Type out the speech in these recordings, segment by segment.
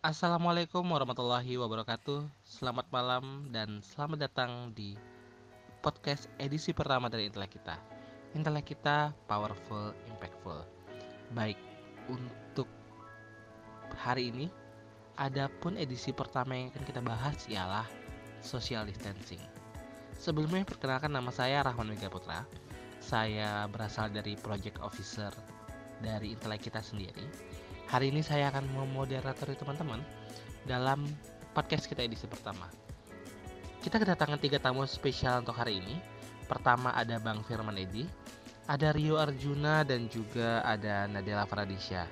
Assalamualaikum warahmatullahi wabarakatuh. Selamat malam dan selamat datang di podcast edisi pertama dari Intelek kita. Intelek kita powerful, impactful. Baik, untuk hari ini adapun edisi pertama yang akan kita bahas ialah social distancing. Sebelumnya perkenalkan nama saya Rahman Mega Putra. Saya berasal dari project officer dari Intelek kita sendiri. Hari ini saya akan memoderatori teman-teman dalam podcast kita edisi pertama. Kita kedatangan tiga tamu spesial untuk hari ini. Pertama ada Bang Firman Edi, ada Rio Arjuna dan juga ada Nadela Faradisha.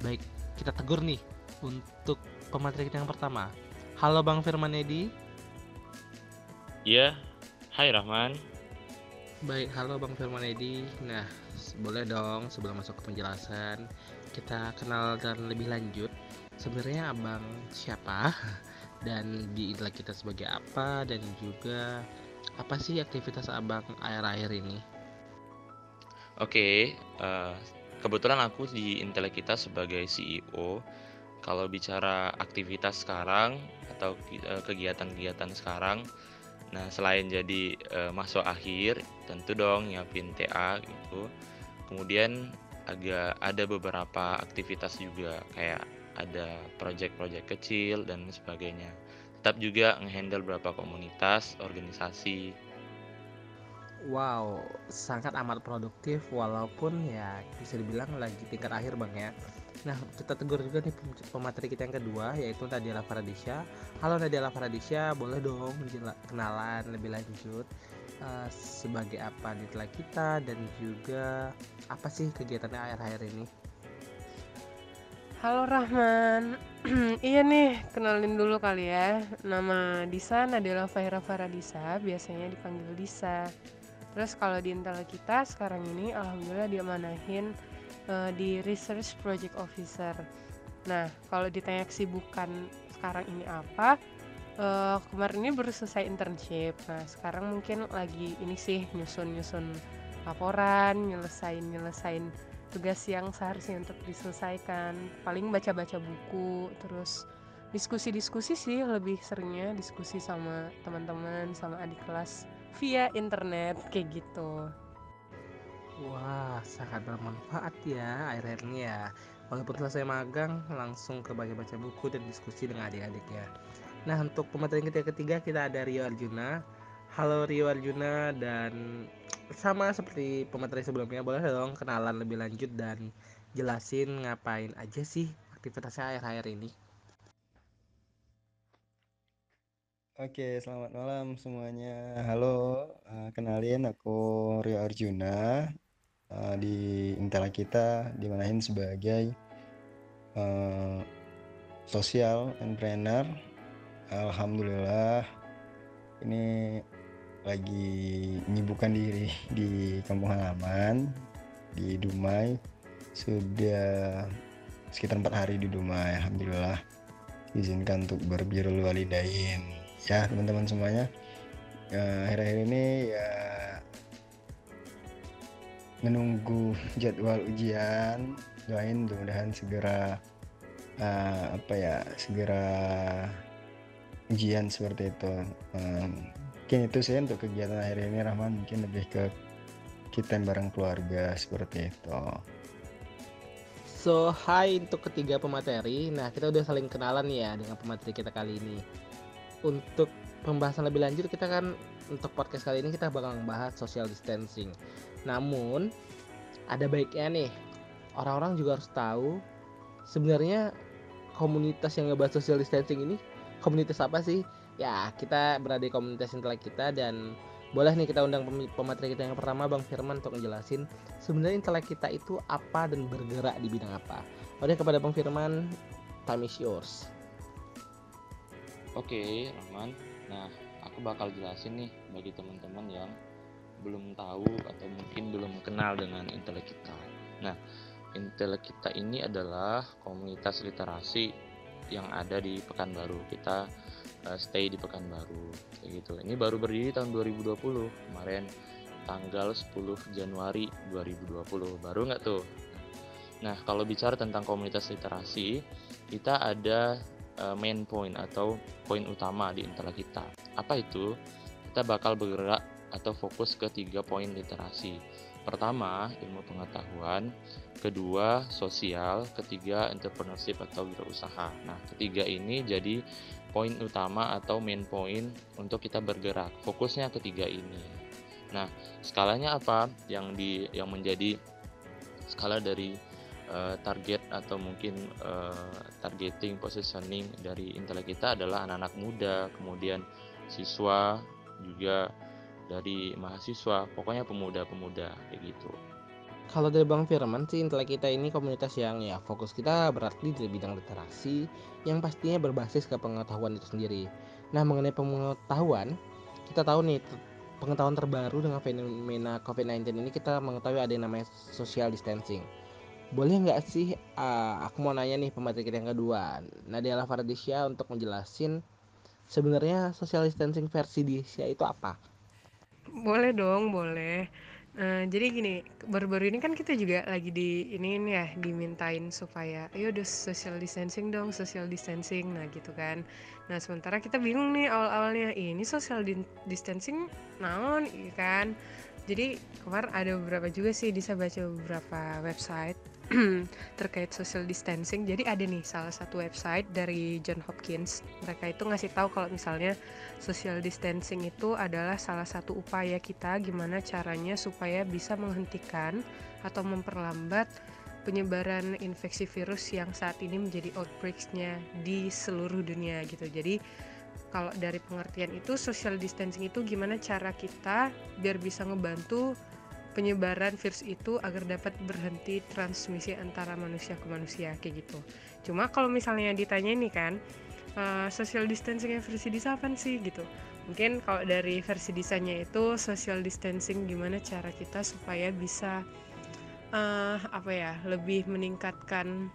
Baik, kita tegur nih untuk pemateri kita yang pertama. Halo Bang Firman Edi. Iya, hai Rahman. Baik, halo Bang Firman Edi. Nah, boleh dong sebelum masuk ke penjelasan kita kenal dan lebih lanjut. Sebenarnya Abang siapa dan di intelek kita sebagai apa dan juga apa sih aktivitas Abang akhir-akhir ini? Oke, uh, kebetulan aku di intelek kita sebagai CEO. Kalau bicara aktivitas sekarang atau uh, kegiatan-kegiatan sekarang, nah selain jadi uh, masuk akhir, tentu dong nyiapin TA gitu. Kemudian agak ada beberapa aktivitas juga kayak ada project-project kecil dan sebagainya. Tetap juga ngehandle beberapa komunitas, organisasi. Wow, sangat amat produktif walaupun ya bisa dibilang lagi tingkat akhir bang ya. Nah kita tegur juga nih pemateri kita yang kedua yaitu Nadia Faradisha. Halo Nadia Faradisha, boleh dong kenalan lebih lanjut uh, sebagai apa nilai kita dan juga apa sih kegiatannya akhir-akhir ini? Halo Rahman, iya nih kenalin dulu kali ya. Nama Disa adalah Faira Faradisa, biasanya dipanggil Disa. Terus kalau di Intel kita sekarang ini Alhamdulillah diamanahin uh, di Research Project Officer. Nah kalau ditanya kesibukan sekarang ini apa uh, kemarin ini baru selesai internship. Nah sekarang mungkin lagi ini sih nyusun-nyusun laporan nyelesain nyelesain tugas yang seharusnya untuk diselesaikan. Paling baca-baca buku terus diskusi-diskusi sih lebih seringnya diskusi sama teman-teman sama adik kelas via internet kayak gitu wah sangat bermanfaat ya akhir-akhir ini ya walaupun selesai magang langsung ke baca-baca buku dan diskusi dengan adik-adik ya nah untuk pemateri ketiga ketiga kita ada Rio Arjuna Halo Rio Arjuna dan sama seperti pemateri sebelumnya boleh dong kenalan lebih lanjut dan jelasin ngapain aja sih aktivitasnya akhir-akhir ini. Oke, selamat malam semuanya. Halo, uh, kenalin aku Rio Arjuna uh, di Intela kita dimanain sebagai uh, sosial entrepreneur. Alhamdulillah ini lagi menyibukkan diri di kampung halaman di Dumai. Sudah sekitar empat hari di Dumai Alhamdulillah. Izinkan untuk berbirul walidain. Ya teman-teman semuanya. Ya, akhir-akhir ini ya menunggu jadwal ujian doain mudah-mudahan segera uh, apa ya segera ujian seperti itu um, mungkin itu sih untuk kegiatan akhir ini Rahman mungkin lebih ke kita bareng keluarga seperti itu So, hai untuk ketiga pemateri. Nah, kita udah saling kenalan ya dengan pemateri kita kali ini. Untuk pembahasan lebih lanjut, kita kan untuk podcast kali ini kita bakal membahas social distancing. Namun, ada baiknya nih, orang-orang juga harus tahu sebenarnya komunitas yang ngebahas social distancing ini komunitas apa sih? ya kita berada di komunitas intelek kita dan boleh nih kita undang pemateri kita yang pertama Bang Firman untuk ngejelasin sebenarnya intelek kita itu apa dan bergerak di bidang apa. Oke kepada Bang Firman, time is yours. Oke, Rahman. Nah, aku bakal jelasin nih bagi teman-teman yang belum tahu atau mungkin belum kenal dengan intelek kita. Nah, intelek kita ini adalah komunitas literasi yang ada di Pekanbaru. Kita uh, stay di Pekanbaru kayak gitu ini baru berdiri tahun 2020 kemarin tanggal 10 Januari 2020 baru nggak tuh nah kalau bicara tentang komunitas literasi kita ada uh, main point atau poin utama di intellek kita. Apa itu? Kita bakal bergerak atau fokus ke tiga poin literasi. Pertama, ilmu pengetahuan, kedua, sosial, ketiga, entrepreneurship atau wirausaha. Nah, ketiga ini jadi poin utama atau main point untuk kita bergerak. Fokusnya ketiga ini. Nah, skalanya apa? Yang di yang menjadi skala dari uh, target atau mungkin uh, targeting positioning dari intelek kita adalah anak-anak muda, kemudian siswa juga dari mahasiswa pokoknya pemuda-pemuda kayak gitu kalau dari Bang Firman sih intelek kita ini komunitas yang ya fokus kita berarti di bidang literasi yang pastinya berbasis ke pengetahuan itu sendiri. Nah mengenai pengetahuan kita tahu nih pengetahuan terbaru dengan fenomena COVID-19 ini kita mengetahui ada yang namanya social distancing. Boleh nggak sih uh, aku mau nanya nih pemateri kita yang kedua Nadia Faradisya untuk menjelasin sebenarnya social distancing versi Disya itu apa? Boleh dong, boleh. Uh, jadi gini, baru-baru ini kan kita juga lagi di ini, ini ya dimintain supaya ayo udah social distancing dong, social distancing. Nah, gitu kan. Nah, sementara kita bingung nih awal-awalnya, ini social distancing naon iya kan. Jadi kemarin ada beberapa juga sih bisa baca beberapa website terkait social distancing. Jadi ada nih salah satu website dari John Hopkins. Mereka itu ngasih tahu kalau misalnya social distancing itu adalah salah satu upaya kita gimana caranya supaya bisa menghentikan atau memperlambat penyebaran infeksi virus yang saat ini menjadi outbreaksnya di seluruh dunia gitu. Jadi kalau dari pengertian itu social distancing itu gimana cara kita biar bisa ngebantu penyebaran virus itu agar dapat berhenti transmisi antara manusia ke manusia kayak gitu. Cuma kalau misalnya ditanya ini kan uh, social distancing versi disa apa sih gitu. Mungkin kalau dari versi desainnya itu social distancing gimana cara kita supaya bisa uh, apa ya lebih meningkatkan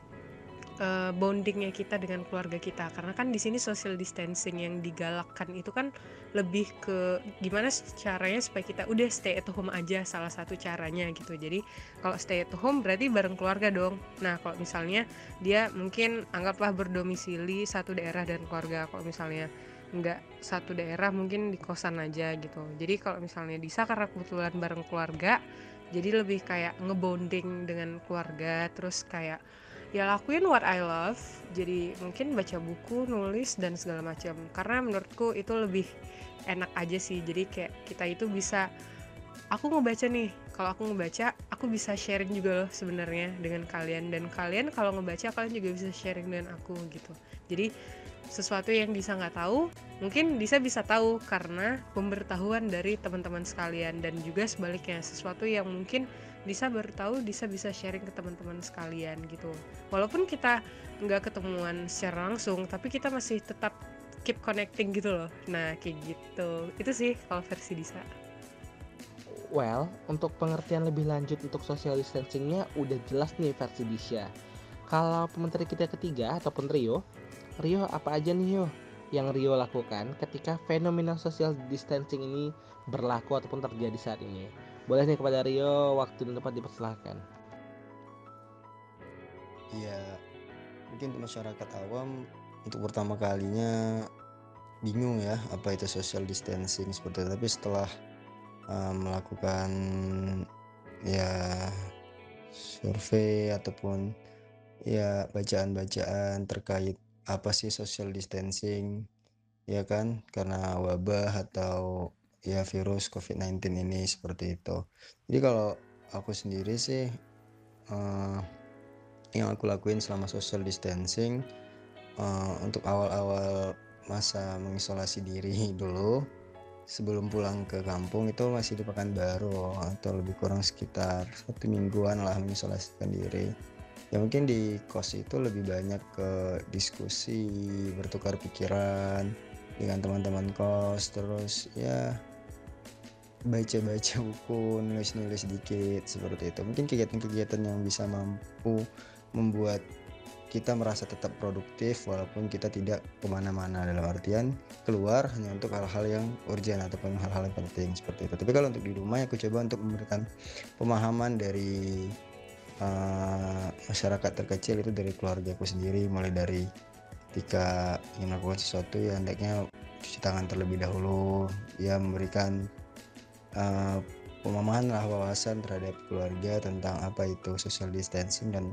uh, bondingnya kita dengan keluarga kita karena kan di sini social distancing yang digalakkan itu kan lebih ke gimana caranya supaya kita udah stay at home aja salah satu caranya gitu. Jadi kalau stay at home berarti bareng keluarga dong. Nah kalau misalnya dia mungkin anggaplah berdomisili satu daerah dan keluarga kalau misalnya nggak satu daerah mungkin di kosan aja gitu. Jadi kalau misalnya Disa karena kebetulan bareng keluarga jadi lebih kayak ngebonding dengan keluarga terus kayak ya lakuin what I love. Jadi mungkin baca buku nulis dan segala macam. Karena menurutku itu lebih enak aja sih. Jadi kayak kita itu bisa aku ngebaca nih. Kalau aku ngebaca aku bisa sharing juga loh sebenarnya dengan kalian. Dan kalian kalau ngebaca kalian juga bisa sharing dengan aku gitu. Jadi sesuatu yang bisa nggak tahu mungkin bisa bisa tahu karena pemberitahuan dari teman-teman sekalian. Dan juga sebaliknya sesuatu yang mungkin bisa baru tahu bisa bisa sharing ke teman-teman sekalian gitu. Walaupun kita nggak ketemuan secara langsung tapi kita masih tetap keep connecting gitu loh. Nah kayak gitu. Itu sih kalau versi Disa. Well untuk pengertian lebih lanjut untuk social distancingnya udah jelas nih versi Disha kalau pementeri kita ketiga ataupun Rio Rio apa aja nih yo yang Rio lakukan ketika fenomena social distancing ini berlaku ataupun terjadi saat ini. Boleh nih kepada Rio waktu dan tempat dipersilahkan. Iya, mungkin untuk masyarakat awam untuk pertama kalinya bingung ya apa itu social distancing seperti itu. Tapi setelah uh, melakukan ya survei ataupun ya bacaan-bacaan terkait apa sih social distancing ya kan karena wabah atau ya virus COVID-19 ini seperti itu. Jadi kalau aku sendiri sih uh, yang aku lakuin selama social distancing uh, untuk awal-awal masa mengisolasi diri dulu sebelum pulang ke kampung itu masih di Pekanbaru atau lebih kurang sekitar satu mingguan lah mengisolasikan diri ya mungkin di kos itu lebih banyak ke diskusi bertukar pikiran dengan teman-teman kos terus ya baca-baca buku, nulis-nulis sedikit seperti itu. Mungkin kegiatan-kegiatan yang bisa mampu membuat kita merasa tetap produktif walaupun kita tidak ke mana-mana. Dalam artian keluar hanya untuk hal-hal yang urgent ataupun hal-hal yang penting seperti itu. Tapi kalau untuk di rumah aku coba untuk memberikan pemahaman dari uh, masyarakat terkecil itu dari keluarga aku sendiri. Mulai dari ketika ingin melakukan sesuatu ya hendaknya cuci tangan terlebih dahulu. Ya memberikan uh, pemahaman lah wawasan terhadap keluarga tentang apa itu social distancing dan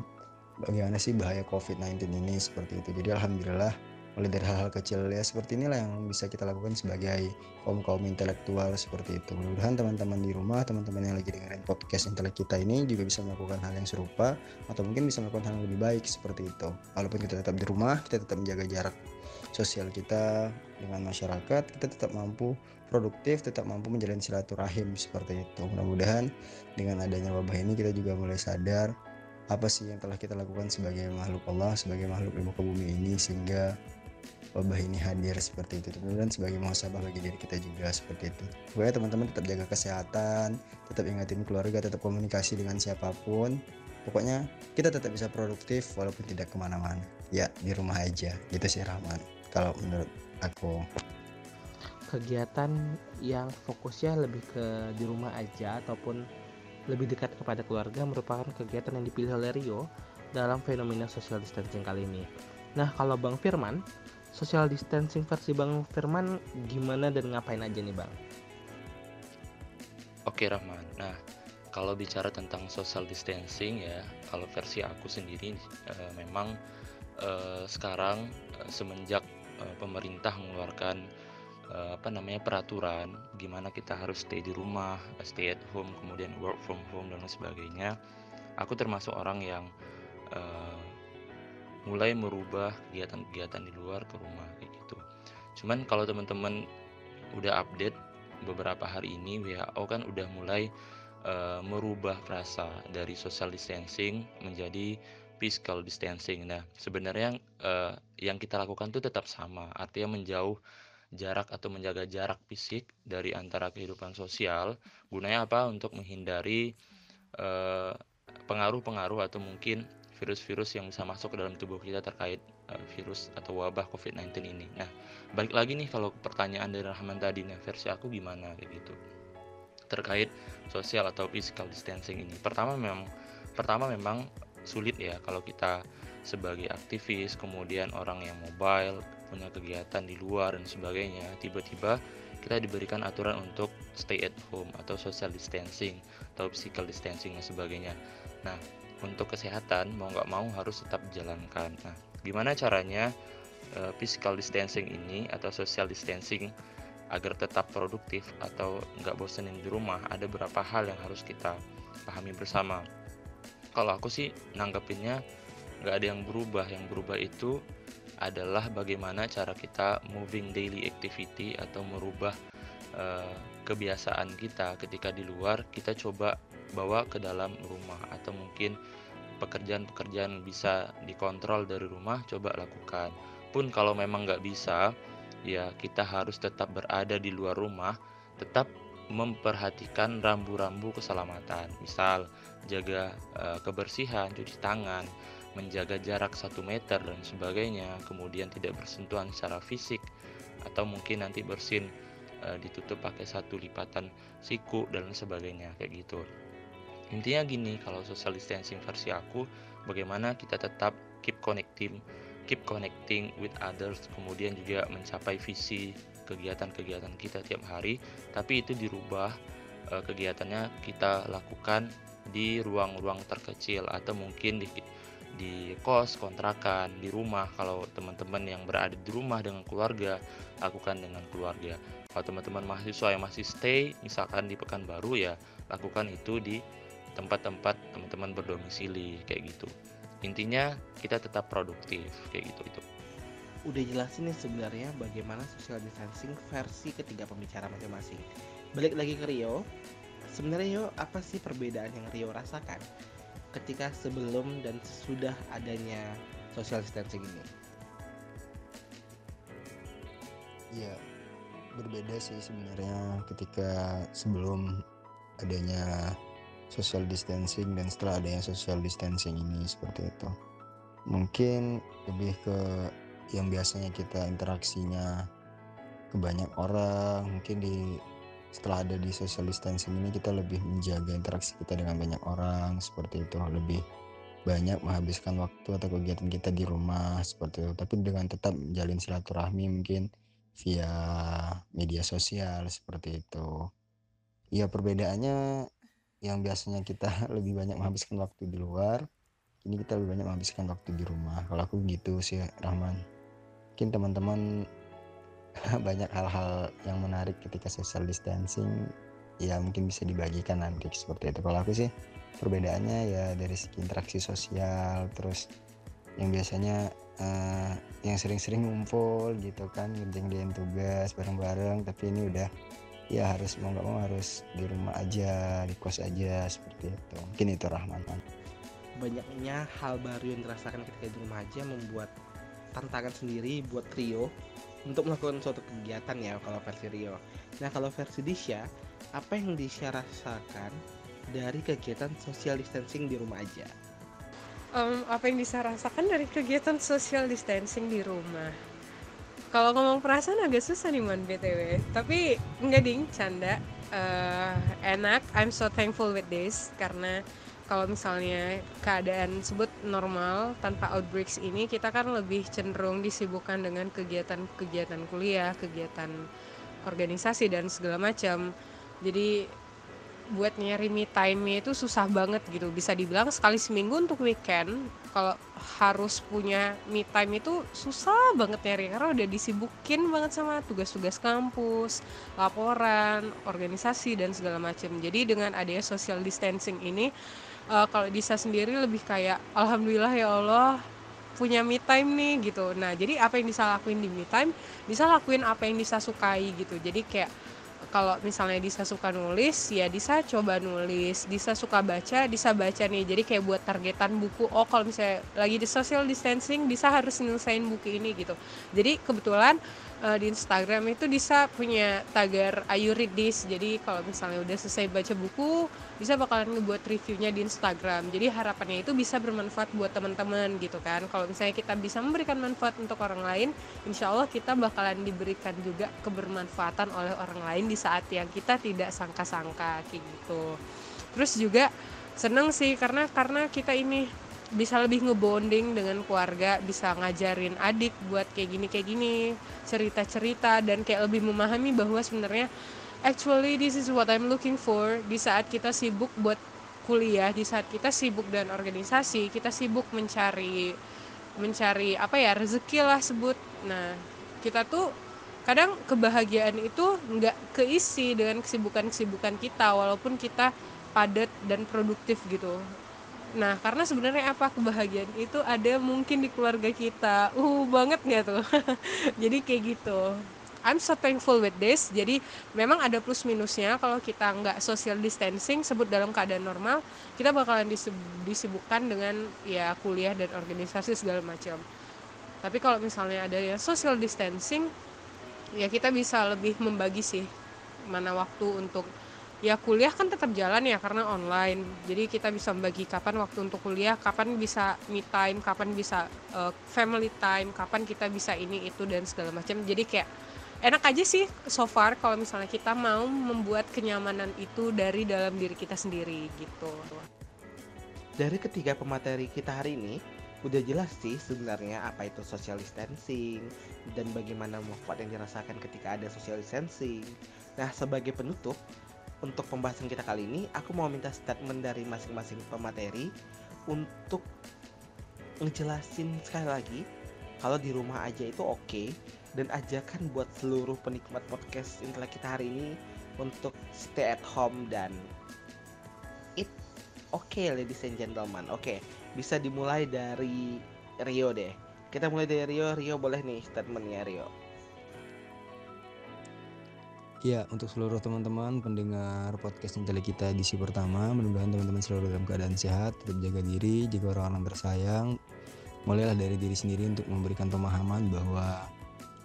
bagaimana sih bahaya COVID-19 ini? Seperti itu. Jadi alhamdulillah mulai dari hal-hal kecil ya seperti inilah yang bisa kita lakukan sebagai kaum kaum intelektual seperti itu. Mudah-mudahan teman-teman di rumah teman-teman yang lagi dengerin podcast intelek kita ini juga bisa melakukan hal yang serupa atau mungkin bisa melakukan hal yang lebih baik seperti itu. Walaupun kita tetap di rumah kita tetap menjaga jarak sosial kita dengan masyarakat kita tetap mampu produktif tetap mampu menjalin silaturahim seperti itu. Mudah-mudahan dengan adanya wabah ini kita juga mulai sadar apa sih yang telah kita lakukan sebagai makhluk Allah sebagai makhluk di muka bumi ini sehingga wabah ini hadir seperti itu. Dan sebagai muhasabah bagi diri kita juga seperti itu. Supaya teman-teman tetap jaga kesehatan tetap ingatin keluarga tetap komunikasi dengan siapa pun. Pokoknya kita tetap bisa produktif walaupun tidak ke mana-mana. Ya di rumah aja. Gitu sih Rahman. Kalau menurut aku. Kegiatan yang fokusnya lebih ke di rumah aja ataupun lebih dekat kepada keluarga merupakan kegiatan yang dipilih oleh Rio dalam fenomena social distancing kali ini. Nah, kalau Bang Firman, social distancing versi Bang Firman gimana dan ngapain aja nih Bang? Oke Rahman, nah kalau bicara tentang social distancing ya, kalau versi aku sendiri uh, memang uh, sekarang uh, semenjak uh, pemerintah mengeluarkan uh, apa namanya peraturan gimana kita harus stay di rumah, stay at home, kemudian work from home dan lain sebagainya, aku termasuk orang yang uh, mulai merubah kegiatan-kegiatan di luar ke rumah kayak gitu. Cuman kalau teman-teman udah update beberapa hari ini WHO kan udah mulai uh, merubah frasa dari social distancing menjadi physical distancing. Nah, sebenarnya uh, yang kita lakukan itu tetap sama, artinya menjauh jarak atau menjaga jarak fisik dari antara kehidupan sosial. Gunanya apa? Untuk menghindari pengaruh-pengaruh uh, pengaruh -pengaruh atau mungkin virus-virus yang bisa masuk ke dalam tubuh kita terkait uh, virus atau wabah COVID-19 ini. Nah, balik lagi nih kalau pertanyaan dari Rahman tadi, nah versi aku gimana kayak gitu terkait sosial atau physical distancing ini. Pertama memang pertama memang sulit ya kalau kita sebagai aktivis, kemudian orang yang mobile, punya kegiatan di luar dan sebagainya, tiba-tiba kita diberikan aturan untuk stay at home atau social distancing atau physical distancing dan sebagainya. Nah, untuk kesehatan mau nggak mau harus tetap dijalankan. Nah, gimana caranya uh, physical distancing ini atau social distancing agar tetap produktif atau nggak bosenin di rumah? Ada beberapa hal yang harus kita pahami bersama. Kalau aku sih nanggepinnya nggak ada yang berubah. Yang berubah itu adalah bagaimana cara kita moving daily activity atau merubah uh, kebiasaan kita. Ketika di luar kita coba bawa ke dalam rumah atau mungkin pekerjaan-pekerjaan bisa dikontrol dari rumah coba lakukan. Pun kalau memang nggak bisa ya kita harus tetap berada di luar rumah tetap memperhatikan rambu-rambu keselamatan. Misal jaga e, kebersihan cuci tangan menjaga jarak satu meter dan sebagainya kemudian tidak bersentuhan secara fisik atau mungkin nanti bersin e, ditutup pakai satu lipatan siku dan sebagainya kayak gitu. Intinya gini kalau social distancing versi aku bagaimana kita tetap keep connecting keep connecting with others kemudian juga mencapai visi kegiatan-kegiatan kita tiap hari tapi itu dirubah e, kegiatannya kita lakukan di ruang-ruang terkecil atau mungkin di di kos kontrakan di rumah. Kalau teman-teman yang berada di rumah dengan keluarga lakukan dengan keluarga. Kalau teman-teman mahasiswa yang masih stay misalkan di Pekanbaru ya lakukan itu di tempat-tempat teman-teman berdomisili kayak gitu. Intinya kita tetap produktif kayak gitu itu. Udah jelasin nih sebenarnya bagaimana social distancing versi ketiga pembicara masing-masing. Balik lagi ke Rio. Sebenarnya Rio apa sih perbedaan yang Rio rasakan ketika sebelum dan sesudah adanya social distancing ini? Iya, berbeda sih sebenarnya ketika sebelum adanya social distancing dan setelah adanya social distancing ini seperti itu. Mungkin lebih ke yang biasanya kita interaksinya ke banyak orang mungkin di setelah ada di social distancing ini kita lebih menjaga interaksi kita dengan banyak orang. Seperti itu lebih banyak menghabiskan waktu atau kegiatan kita di rumah seperti itu. Tapi dengan tetap menjalin silaturahmi mungkin via media sosial seperti itu. Ya perbedaannya yang biasanya kita lebih banyak menghabiskan waktu di luar ini kita lebih banyak menghabiskan waktu di rumah. Kalau aku gitu sih Rahman. Mungkin teman-teman banyak hal-hal yang menarik ketika social distancing ya mungkin bisa dibagikan nanti seperti itu. Kalau aku sih perbedaannya ya dari segi interaksi sosial terus yang biasanya uh, yang sering-sering ngumpul gitu kan ngerjain tugas bareng-bareng tapi ini udah ya harus mau nggak mau harus di rumah aja di kos aja seperti itu. Mungkin itu Rahman. Banyaknya hal baru yang dirasakan ketika di rumah aja membuat tantangan sendiri buat Rio untuk melakukan suatu kegiatan ya kalau versi Rio. Nah kalau versi Disha, apa yang Disha rasakan dari kegiatan social distancing di rumah aja? Um, apa yang bisa rasakan dari kegiatan social distancing di rumah? Kalau ngomong perasaan agak susah nih man btw. Tapi enggak ding, canda. Uh, enak. I'm so thankful with this karena kalau misalnya keadaan sebut normal tanpa outbreaks ini kita kan lebih cenderung disibukkan dengan kegiatan-kegiatan kuliah, kegiatan organisasi dan segala macam. Jadi buat nyari me time itu susah banget gitu. Bisa dibilang sekali seminggu untuk weekend kalau harus punya me time itu susah banget nyari karena udah disibukin banget sama tugas-tugas kampus, laporan, organisasi dan segala macam. Jadi dengan adanya social distancing ini uh, kalau Disa sendiri lebih kayak alhamdulillah ya Allah punya me time nih gitu. Nah jadi apa yang Disa lakuin di me time? Disa lakuin apa yang Disa sukai gitu. Jadi kayak kalau misalnya Disa suka nulis ya Disa coba nulis Disa suka baca Disa baca nih. Jadi kayak buat targetan buku oh kalau misalnya lagi di social distancing Disa harus nyelesain buku ini gitu. Jadi kebetulan uh, di Instagram itu bisa punya tagar Ayu Read This jadi kalau misalnya udah selesai baca buku bisa bakalan ngebuat reviewnya di Instagram. Jadi harapannya itu bisa bermanfaat buat teman-teman gitu kan. Kalau misalnya kita bisa memberikan manfaat untuk orang lain insya Allah kita bakalan diberikan juga kebermanfaatan oleh orang lain di saat yang kita tidak sangka-sangka kayak gitu. Terus juga seneng sih karena karena kita ini bisa lebih ngebonding dengan keluarga bisa ngajarin adik buat kayak gini kayak gini cerita-cerita dan kayak lebih memahami bahwa sebenarnya actually this is what I'm looking for. Di saat kita sibuk buat kuliah di saat kita sibuk dan organisasi kita sibuk mencari mencari apa ya rezeki lah sebut. Nah kita tuh kadang kebahagiaan itu nggak keisi dengan kesibukan-kesibukan kita walaupun kita padat dan produktif gitu Nah, karena sebenarnya apa kebahagiaan itu ada mungkin di keluarga kita. Uh, banget nggak tuh? Jadi kayak gitu. I'm so thankful with this. Jadi memang ada plus minusnya kalau kita nggak social distancing, sebut dalam keadaan normal, kita bakalan disibukkan dengan ya kuliah dan organisasi segala macam. Tapi kalau misalnya ada ya social distancing, ya kita bisa lebih membagi sih mana waktu untuk ya kuliah kan tetap jalan ya karena online. Jadi kita bisa membagi kapan waktu untuk kuliah kapan bisa me time kapan bisa uh, family time kapan kita bisa ini itu dan segala macam. Jadi kayak enak aja sih so far kalau misalnya kita mau membuat kenyamanan itu dari dalam diri kita sendiri gitu. Dari ketiga pemateri kita hari ini udah jelas sih sebenarnya apa itu social distancing dan bagaimana manfaat yang dirasakan ketika ada social distancing. Nah, sebagai penutup, untuk pembahasan kita kali ini aku mau minta statement dari masing-masing pemateri untuk ngejelasin sekali lagi kalau di rumah aja itu oke okay, dan ajakan buat seluruh penikmat podcast intelek kita hari ini untuk stay at home dan it oke okay, ladies and gentlemen. Oke okay, bisa dimulai dari Rio deh. Kita mulai dari Rio. Rio boleh nih statementnya Rio Ya, untuk seluruh teman-teman pendengar podcast Intelek kita edisi pertama, mudah-mudahan teman-teman selalu dalam keadaan sehat, tetap jaga diri, jaga orang-orang tersayang. Mulailah dari diri sendiri untuk memberikan pemahaman bahwa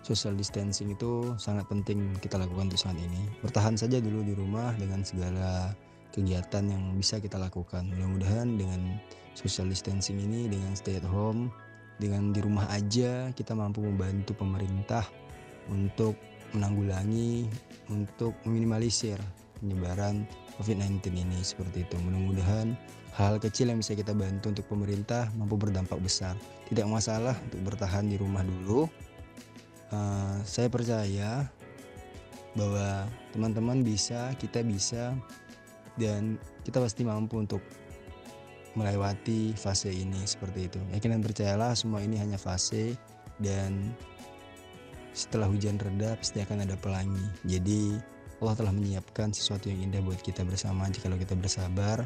social distancing itu sangat penting kita lakukan untuk saat ini. Bertahan saja dulu di rumah dengan segala kegiatan yang bisa kita lakukan. Mudah-mudahan dengan social distancing ini, dengan stay at home, dengan di rumah aja kita mampu membantu pemerintah untuk menanggulangi untuk meminimalisir penyebaran COVID-19 ini seperti itu. Mudah-mudahan hal kecil yang bisa kita bantu untuk pemerintah mampu berdampak besar. Tidak masalah untuk bertahan di rumah dulu. Uh, saya percaya bahwa teman-teman bisa, kita bisa, dan kita pasti mampu untuk melewati fase ini seperti itu. Yakin dan percayalah semua ini hanya fase dan setelah hujan reda pasti akan ada pelangi. Jadi Allah telah menyiapkan sesuatu yang indah buat kita bersama jika kita bersabar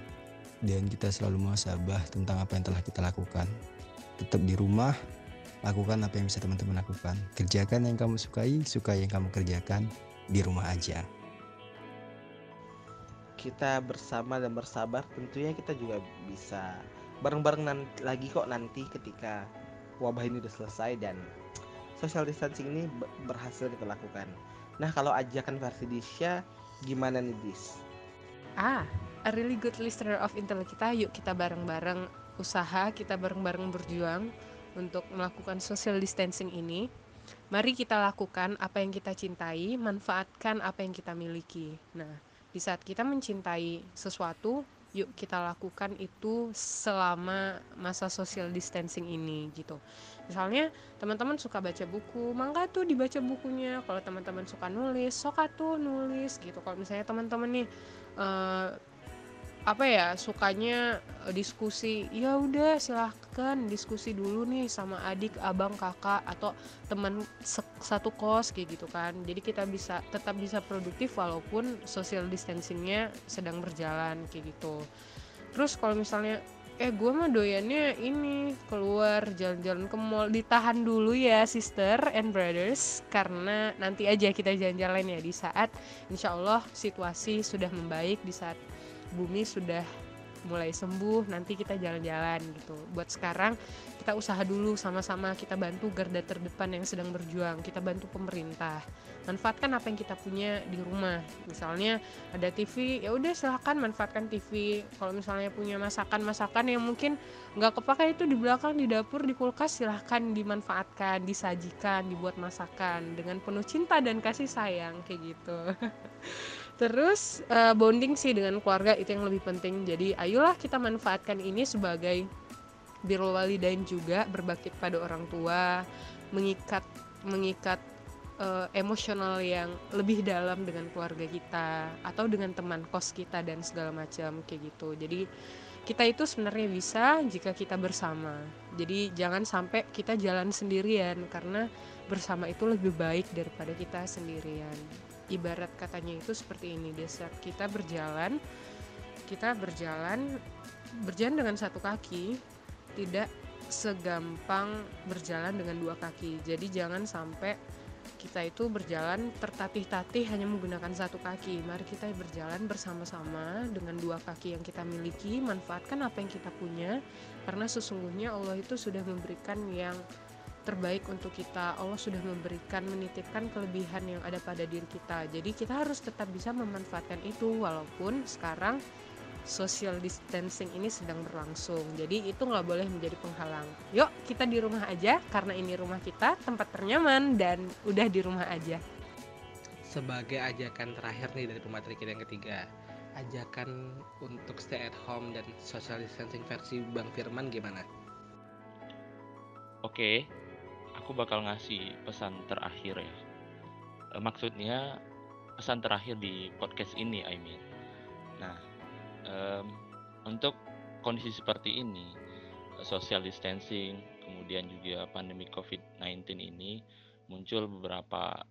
dan kita selalu muasabah tentang apa yang telah kita lakukan. Tetap di rumah, lakukan apa yang bisa teman-teman lakukan. Kerjakan yang kamu sukai, suka yang kamu kerjakan di rumah aja. Kita bersama dan bersabar tentunya kita juga bisa bareng-bareng lagi kok nanti ketika wabah ini udah selesai dan social distancing ini berhasil kita lakukan. Nah, kalau ajakan versi Disha gimana nih Dis? Ah, a really good listener of Intel kita. Yuk kita bareng-bareng usaha, kita bareng-bareng berjuang untuk melakukan social distancing ini. Mari kita lakukan apa yang kita cintai, manfaatkan apa yang kita miliki. Nah, di saat kita mencintai sesuatu, yuk kita lakukan itu selama masa social distancing ini gitu. Misalnya teman-teman suka baca buku mangga tuh dibaca bukunya. Kalau teman-teman suka nulis soka tuh nulis gitu. Kalau misalnya teman-teman nih uh, apa ya sukanya eh, diskusi ya udah silahkan diskusi dulu nih sama adik abang kakak atau teman satu kos kayak gitu kan. Jadi kita bisa tetap bisa produktif walaupun social distancingnya sedang berjalan kayak gitu. Terus kalau misalnya eh gue mah doyannya ini keluar jalan-jalan ke mall. Ditahan dulu ya sister and brothers karena nanti aja kita jalan-jalan ya di saat insya Allah situasi sudah membaik di saat bumi sudah mulai sembuh nanti kita jalan-jalan gitu. Buat sekarang kita usaha dulu sama-sama kita bantu garda terdepan yang sedang berjuang kita bantu pemerintah. Manfaatkan apa yang kita punya di rumah. Misalnya ada TV ya udah silahkan manfaatkan TV kalau misalnya punya masakan-masakan yang mungkin nggak kepakai itu di belakang di dapur di kulkas silahkan dimanfaatkan disajikan dibuat masakan dengan penuh cinta dan kasih sayang kayak gitu Terus uh, bonding sih dengan keluarga itu yang lebih penting. Jadi ayolah kita manfaatkan ini sebagai birrul walidain juga berbakti pada orang tua, mengikat mengikat uh, emosional yang lebih dalam dengan keluarga kita atau dengan teman kos kita dan segala macam kayak gitu. Jadi kita itu sebenarnya bisa jika kita bersama. Jadi jangan sampai kita jalan sendirian karena bersama itu lebih baik daripada kita sendirian ibarat katanya itu seperti ini. Desa kita berjalan kita berjalan berjalan dengan satu kaki tidak segampang berjalan dengan dua kaki. Jadi jangan sampai kita itu berjalan tertatih-tatih hanya menggunakan satu kaki. Mari kita berjalan bersama-sama dengan dua kaki yang kita miliki manfaatkan apa yang kita punya karena sesungguhnya Allah itu sudah memberikan yang terbaik untuk kita. Allah sudah memberikan menitipkan kelebihan yang ada pada diri kita. Jadi kita harus tetap bisa memanfaatkan itu walaupun sekarang social distancing ini sedang berlangsung. Jadi itu nggak boleh menjadi penghalang. Yuk kita di rumah aja karena ini rumah kita, tempat ternyaman dan udah di rumah aja. Sebagai ajakan terakhir nih dari pemateri kita yang ketiga, ajakan untuk stay at home dan social distancing versi Bang Firman gimana? Oke, aku bakal ngasih pesan terakhir ya. E, maksudnya pesan terakhir di podcast ini, I mean. Nah, um, untuk kondisi seperti ini, social distancing, kemudian juga pandemi COVID-19 ini muncul beberapa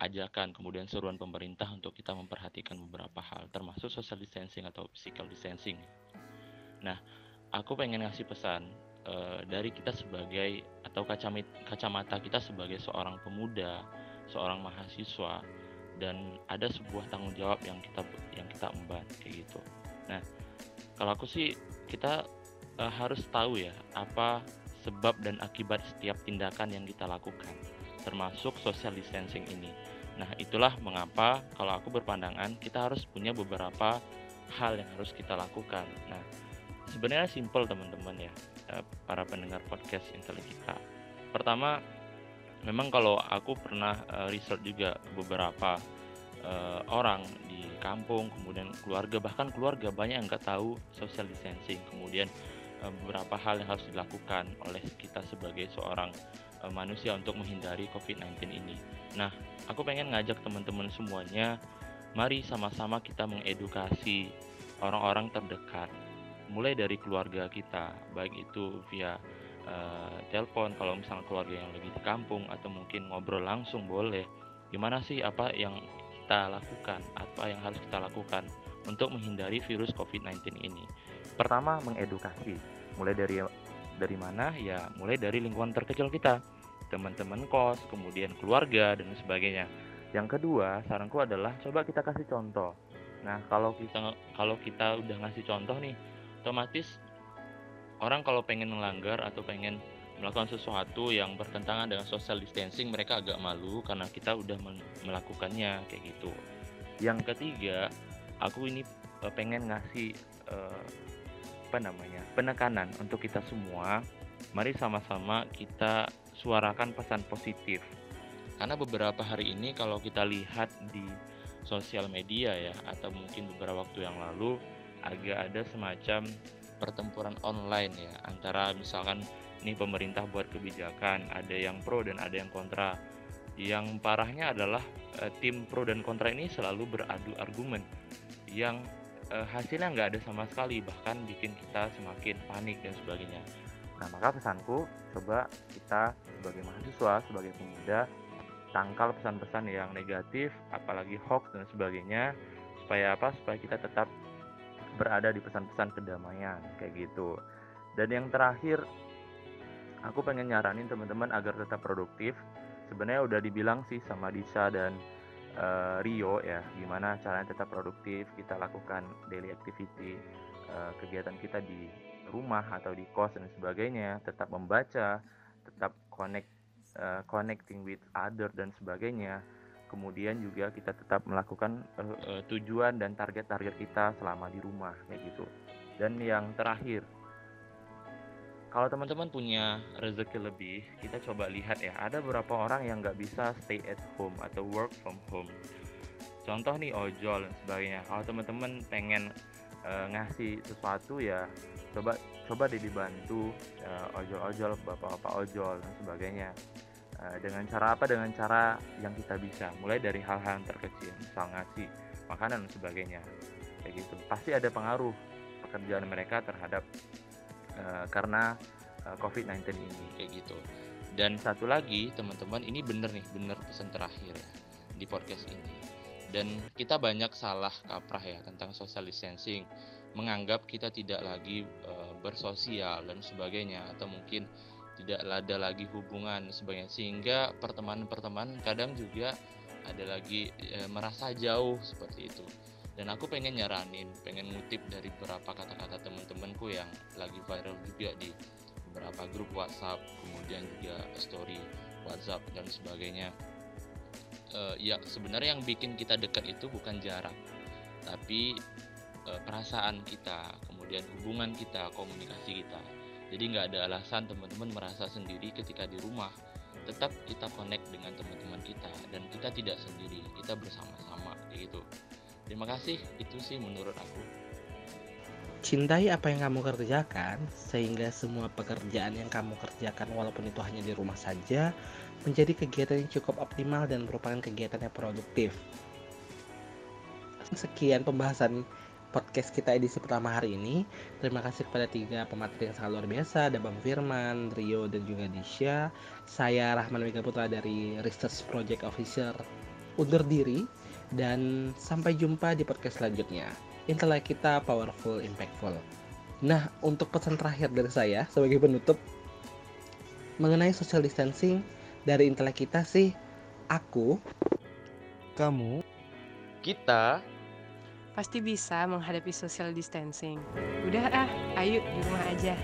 ajakan kemudian seruan pemerintah untuk kita memperhatikan beberapa hal termasuk social distancing atau physical distancing. Nah, aku pengen ngasih pesan uh, dari kita sebagai atau kacamata kita sebagai seorang pemuda, seorang mahasiswa dan ada sebuah tanggung jawab yang kita yang kita emban kayak gitu. Nah, kalau aku sih kita uh, harus tahu ya apa sebab dan akibat setiap tindakan yang kita lakukan, termasuk social distancing ini. Nah, itulah mengapa kalau aku berpandangan kita harus punya beberapa hal yang harus kita lakukan. Nah, sebenarnya simple teman-teman ya Eh, para pendengar podcast Intel kita. Pertama, memang kalau aku pernah uh, research juga beberapa uh, orang di kampung, kemudian keluarga bahkan keluarga banyak yang nggak tahu social distancing, kemudian beberapa hal yang harus dilakukan oleh kita sebagai seorang manusia untuk menghindari COVID-19 ini. Nah, aku pengen ngajak teman-teman semuanya, mari sama-sama kita mengedukasi orang-orang terdekat, mulai dari keluarga kita, baik itu via uh, telepon kalau misalnya keluarga yang lagi di kampung atau mungkin ngobrol langsung boleh. Gimana sih apa yang kita lakukan apa yang harus kita lakukan untuk menghindari virus COVID-19 ini? Pertama mengedukasi. Mulai dari dari mana? Ya mulai dari lingkungan terkecil kita. Teman-teman kos kemudian keluarga dan sebagainya. Yang kedua saranku adalah coba kita kasih contoh. Nah kalau kita kalau kita udah ngasih contoh nih otomatis orang kalau pengen melanggar atau pengen melakukan sesuatu yang bertentangan dengan social distancing mereka agak malu karena kita udah melakukannya kayak gitu. Yang ketiga aku ini uh, pengen ngasih uh, apa namanya penekanan untuk kita semua. Mari sama-sama kita suarakan pesan positif. Karena beberapa hari ini kalau kita lihat di sosial media ya atau mungkin beberapa waktu yang lalu agak ada semacam pertempuran online ya antara misalkan nih pemerintah buat kebijakan ada yang pro dan ada yang kontra. Yang parahnya adalah e, tim pro dan kontra ini selalu beradu argumen yang e, hasilnya nggak ada sama sekali bahkan bikin kita semakin panik dan sebagainya. Nah maka pesanku coba kita sebagai mahasiswa sebagai pemuda tangkal pesan-pesan yang negatif apalagi hoax dan sebagainya supaya apa? Supaya kita tetap berada di pesan-pesan kedamaian kayak gitu. Dan yang terakhir aku pengen nyaranin teman-teman agar tetap produktif. Sebenarnya udah dibilang sih sama Disa dan uh, Rio ya, gimana caranya tetap produktif, kita lakukan daily activity, uh, kegiatan kita di rumah atau di kos dan sebagainya, tetap membaca, tetap connect uh, connecting with other dan sebagainya kemudian juga kita tetap melakukan uh, uh, tujuan dan target-target kita selama di rumah kayak gitu. Dan yang terakhir kalau teman-teman punya rezeki lebih kita coba lihat ya ada beberapa orang yang nggak bisa stay at home atau work from home. Contoh nih ojol dan sebagainya. Kalau teman-teman pengen uh, ngasih sesuatu ya coba coba deh dibantu uh, ojol-ojol bapak-bapak ojol dan sebagainya dengan cara apa? Dengan cara yang kita bisa. Mulai dari hal-hal yang terkecil misal ngasih makanan dan sebagainya. Kayak gitu. Pasti ada pengaruh pekerjaan mereka terhadap uh, karena uh, eh, COVID-19 ini. Kayak gitu. Dan satu lagi teman-teman ini bener nih. Bener pesan terakhir ya di podcast ini. Dan kita banyak salah kaprah ya tentang social distancing. Menganggap kita tidak lagi uh, bersosial dan sebagainya. Atau mungkin tidak ada lagi hubungan sebagainya. Sehingga pertemanan-pertemanan kadang juga ada lagi e, merasa jauh seperti itu. Dan aku pengen nyaranin pengen ngutip dari beberapa kata-kata teman-temanku yang lagi viral juga di beberapa grup WhatsApp kemudian juga story WhatsApp dan sebagainya. E, ya sebenarnya yang bikin kita dekat itu bukan jarak tapi e, perasaan kita kemudian hubungan kita komunikasi kita jadi nggak ada alasan teman-teman merasa sendiri ketika di rumah. Tetap kita connect dengan teman-teman kita dan kita tidak sendiri kita bersama-sama gitu. Terima kasih itu sih menurut aku. Cintai apa yang kamu kerjakan sehingga semua pekerjaan yang kamu kerjakan walaupun itu hanya di rumah saja menjadi kegiatan yang cukup optimal dan merupakan kegiatan yang produktif. Sekian pembahasan podcast kita edisi pertama hari ini. Terima kasih kepada tiga pemateri yang sangat luar biasa, ada Bang Firman, Rio, dan juga Disha. Saya Rahman Mega Putra dari Research Project Officer undur diri dan sampai jumpa di podcast selanjutnya. Intelek kita powerful, impactful. Nah, untuk pesan terakhir dari saya sebagai penutup mengenai social distancing dari intelek kita sih aku, kamu, kita pasti bisa menghadapi social distancing. Udah ah, ayo di rumah aja.